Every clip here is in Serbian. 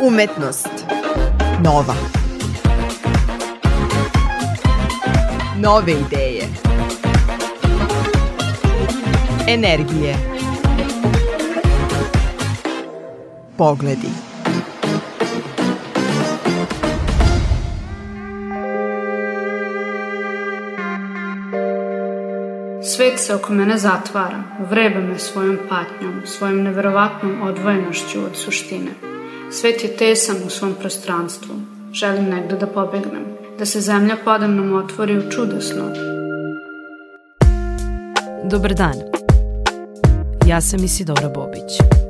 Umetnost. Nova. Nove ideje. Energije. Pogledi. Svet se oko mene zatvara, vreba me svojom patnjom, svojom neverovatnom odvojenošću od suštine. Svet je tesan u svom prostranstvu. Želim negde da pobegnem, da se zemlja podamnom otvori u čudesno. Dobar dan. Ja sam Isidora Bobić.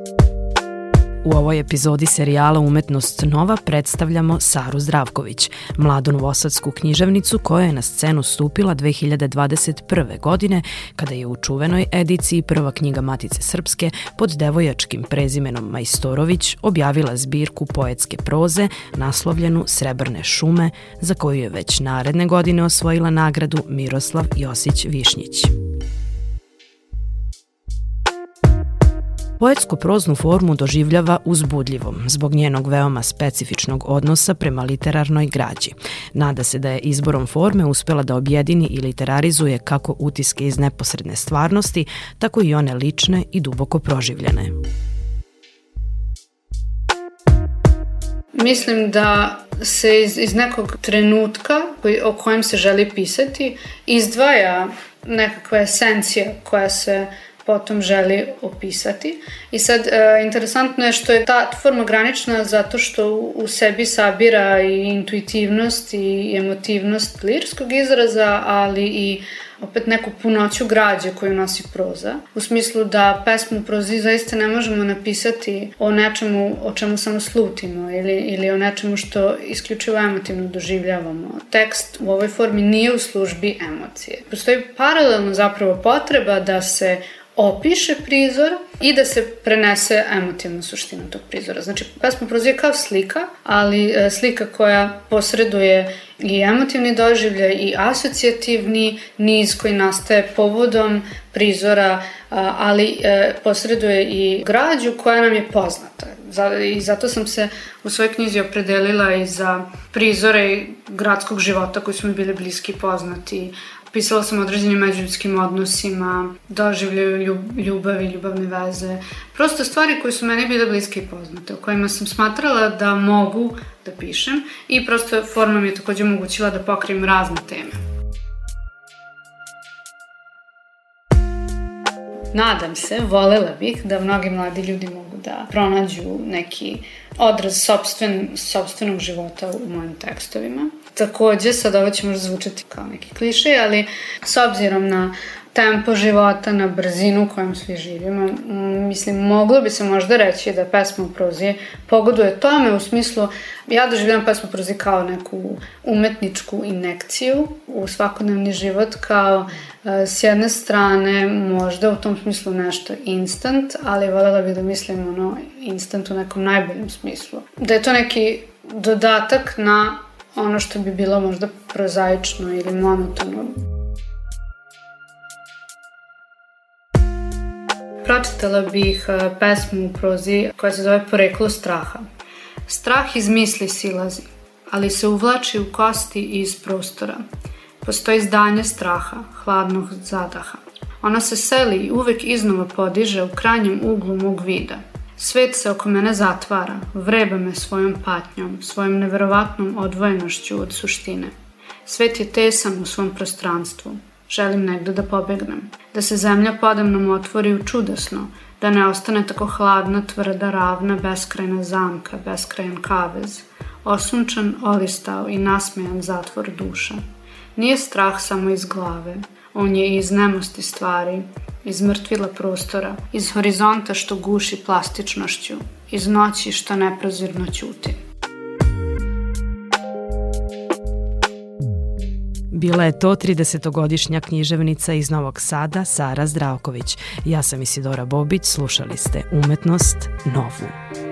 U ovoj epizodi serijala Umetnost Nova predstavljamo Saru Zdravković, mladu novosadsku književnicu koja je na scenu stupila 2021. godine kada je u čuvenoj ediciji prva knjiga Matice Srpske pod devojačkim prezimenom Majstorović objavila zbirku poetske proze naslovljenu Srebrne šume za koju je već naredne godine osvojila nagradu Miroslav Josić Višnjić. Poetsku proznu formu doživljava uzbudljivom zbog njenog veoma specifičnog odnosa prema literarnoj građi. Nada se da je izborom forme uspela da objedini i literarizuje kako utiske iz neposredne stvarnosti, tako i one lične i duboko proživljene. Mislim da se iz, iz nekog trenutka koji, o kojem se želi pisati izdvaja nekakva esencija koja se potom želi opisati. I sad, e, interesantno je što je ta forma granična zato što u sebi sabira i intuitivnost i emotivnost lirskog izraza, ali i opet neku punoću građe koju nosi proza. U smislu da pesmu prozi zaista ne možemo napisati o nečemu o čemu samo slutimo ili, ili o nečemu što isključivo emotivno doživljavamo. Tekst u ovoj formi nije u službi emocije. Postoji paralelno zapravo potreba da se opiše prizor i da se prenese emotivna suština tog prizora. Znači, pesma prozije kao slika, ali e, slika koja posreduje i emotivni doživljaj i asocijativni niz koji nastaje povodom prizora, ali e, posreduje i građu koja nam je poznata. I zato sam se u svojoj knjizi opredelila i za prizore gradskog života koji su mi bili bliski poznati, Pisala sam o određenim međuljudskim odnosima, doživljaju ljubavi, ljubavne veze. Prosto stvari koje su meni bile bliske i poznate, o kojima sam smatrala da mogu da pišem i prosto forma mi je takođe omogućila da pokrijem razne teme. Nadam se, volela bih da mnogi mladi ljudi mogu da pronađu neki odraz sobstven, sobstvenog života u mojim tekstovima. Takođe, sad ovo će možda zvučati kao neki kliše, ali s obzirom na tempo života, na brzinu u kojem svi živimo. Mislim, moglo bi se možda reći da pesma u prozi pogoduje tome u smislu, ja doživljam pesmu u prozi kao neku umetničku inekciju u svakodnevni život, kao e, s jedne strane možda u tom smislu nešto instant, ali voljela bih da mislim ono instant u nekom najboljem smislu. Da je to neki dodatak na ono što bi bilo možda prozaično ili monotono. Pročitala bih e, pesmu u prozi koja se zove Poreklo straha. Strah iz misli silazi, ali se uvlači u kosti i iz prostora. Postoji zdanje straha, hladnog zadaha. Ona se seli i uvek iznova podiže u krajnjem uglu mog vida – Svet se oko mene zatvara, vreba me svojom patnjom, svojom neverovatnom odvojenošću od suštine. Svet je tesan u svom prostranstvu. Želim negde da pobegnem. Da se zemlja podamnom otvori u čudesno, da ne ostane tako hladna, tvrda, ravna, beskrajna zamka, beskrajan kavez, osunčan, olistao i nasmejan zatvor duša. Nije strah samo iz glave, on je iz nemosti stvari, iz mrtvila prostora, iz horizonta što guši plastičnošću, iz noći što neprozirno ćuti. Bila je to 30-godišnja književnica iz Novog Sada, Sara Zdravković. Ja sam Isidora Bobić, slušali ste Umetnost novu.